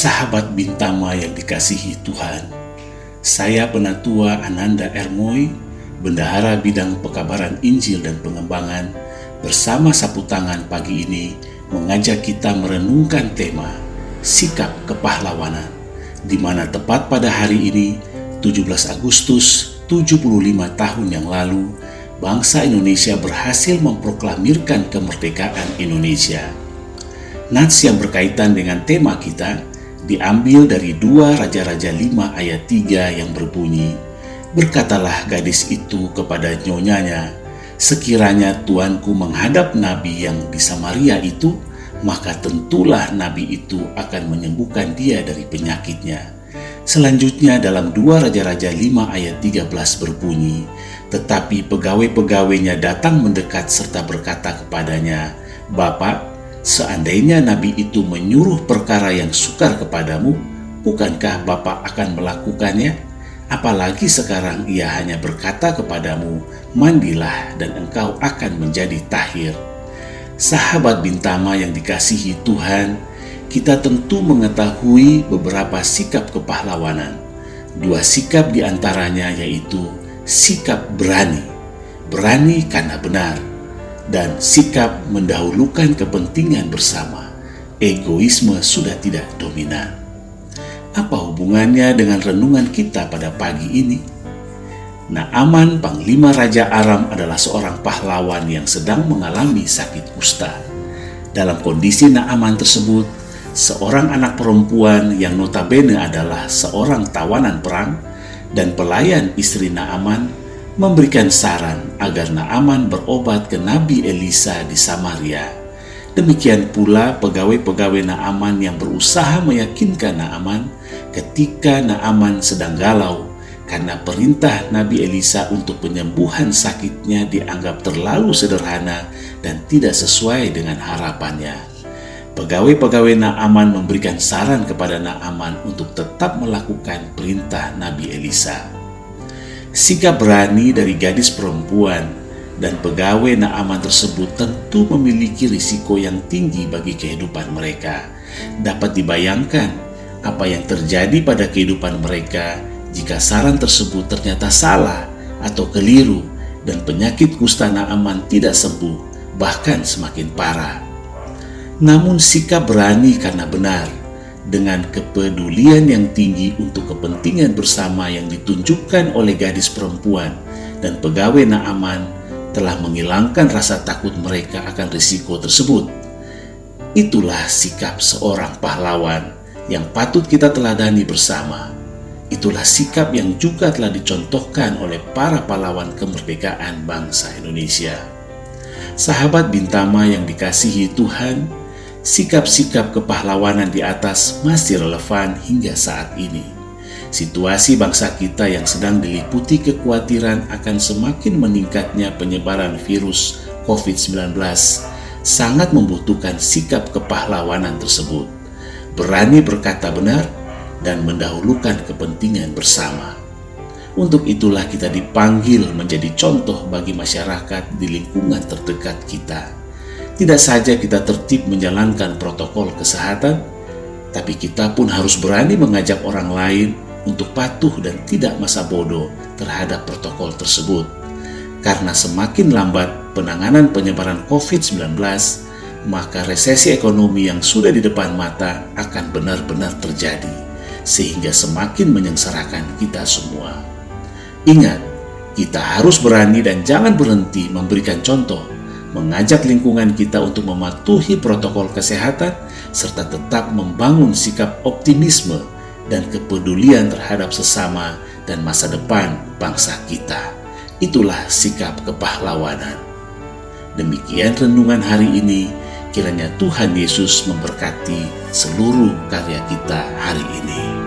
Sahabat Bintama yang dikasihi Tuhan, saya Penatua Ananda Ermoy, Bendahara Bidang Pekabaran Injil dan Pengembangan, bersama sapu tangan pagi ini mengajak kita merenungkan tema Sikap Kepahlawanan, di mana tepat pada hari ini, 17 Agustus 75 tahun yang lalu, bangsa Indonesia berhasil memproklamirkan kemerdekaan Indonesia. Nats yang berkaitan dengan tema kita diambil dari dua Raja-Raja 5 ayat 3 yang berbunyi, Berkatalah gadis itu kepada nyonyanya, Sekiranya tuanku menghadap nabi yang di Samaria itu, maka tentulah nabi itu akan menyembuhkan dia dari penyakitnya. Selanjutnya dalam dua Raja-Raja 5 ayat 13 berbunyi, Tetapi pegawai-pegawainya datang mendekat serta berkata kepadanya, Bapak, Seandainya nabi itu menyuruh perkara yang sukar kepadamu, bukankah Bapak akan melakukannya? Apalagi sekarang ia hanya berkata kepadamu, mandilah dan engkau akan menjadi tahir. Sahabat Bintama yang dikasihi Tuhan, kita tentu mengetahui beberapa sikap kepahlawanan. Dua sikap di antaranya yaitu sikap berani, berani karena benar, dan sikap mendahulukan kepentingan bersama. Egoisme sudah tidak dominan. Apa hubungannya dengan renungan kita pada pagi ini? Naaman, Panglima Raja Aram adalah seorang pahlawan yang sedang mengalami sakit kusta. Dalam kondisi Naaman tersebut, seorang anak perempuan yang notabene adalah seorang tawanan perang dan pelayan istri Naaman memberikan saran agar Naaman berobat ke Nabi Elisa di Samaria. Demikian pula pegawai-pegawai Naaman yang berusaha meyakinkan Naaman ketika Naaman sedang galau karena perintah Nabi Elisa untuk penyembuhan sakitnya dianggap terlalu sederhana dan tidak sesuai dengan harapannya. Pegawai-pegawai Naaman memberikan saran kepada Naaman untuk tetap melakukan perintah Nabi Elisa. Sikap berani dari gadis perempuan dan pegawai Naaman tersebut tentu memiliki risiko yang tinggi bagi kehidupan mereka. Dapat dibayangkan apa yang terjadi pada kehidupan mereka jika saran tersebut ternyata salah atau keliru dan penyakit kusta Naaman tidak sembuh, bahkan semakin parah. Namun sikap berani karena benar dengan kepedulian yang tinggi untuk kepentingan bersama yang ditunjukkan oleh gadis perempuan dan pegawai Naaman telah menghilangkan rasa takut mereka akan risiko tersebut. Itulah sikap seorang pahlawan yang patut kita teladani bersama. Itulah sikap yang juga telah dicontohkan oleh para pahlawan kemerdekaan bangsa Indonesia. Sahabat Bintama yang dikasihi Tuhan, sikap-sikap kepahlawanan di atas masih relevan hingga saat ini. Situasi bangsa kita yang sedang diliputi kekhawatiran akan semakin meningkatnya penyebaran virus COVID-19 sangat membutuhkan sikap kepahlawanan tersebut. Berani berkata benar dan mendahulukan kepentingan bersama. Untuk itulah kita dipanggil menjadi contoh bagi masyarakat di lingkungan terdekat kita tidak saja kita tertib menjalankan protokol kesehatan, tapi kita pun harus berani mengajak orang lain untuk patuh dan tidak masa bodoh terhadap protokol tersebut. Karena semakin lambat penanganan penyebaran COVID-19, maka resesi ekonomi yang sudah di depan mata akan benar-benar terjadi, sehingga semakin menyengsarakan kita semua. Ingat, kita harus berani dan jangan berhenti memberikan contoh mengajak lingkungan kita untuk mematuhi protokol kesehatan, serta tetap membangun sikap optimisme dan kepedulian terhadap sesama dan masa depan bangsa kita. Itulah sikap kepahlawanan. Demikian renungan hari ini, kiranya Tuhan Yesus memberkati seluruh karya kita hari ini.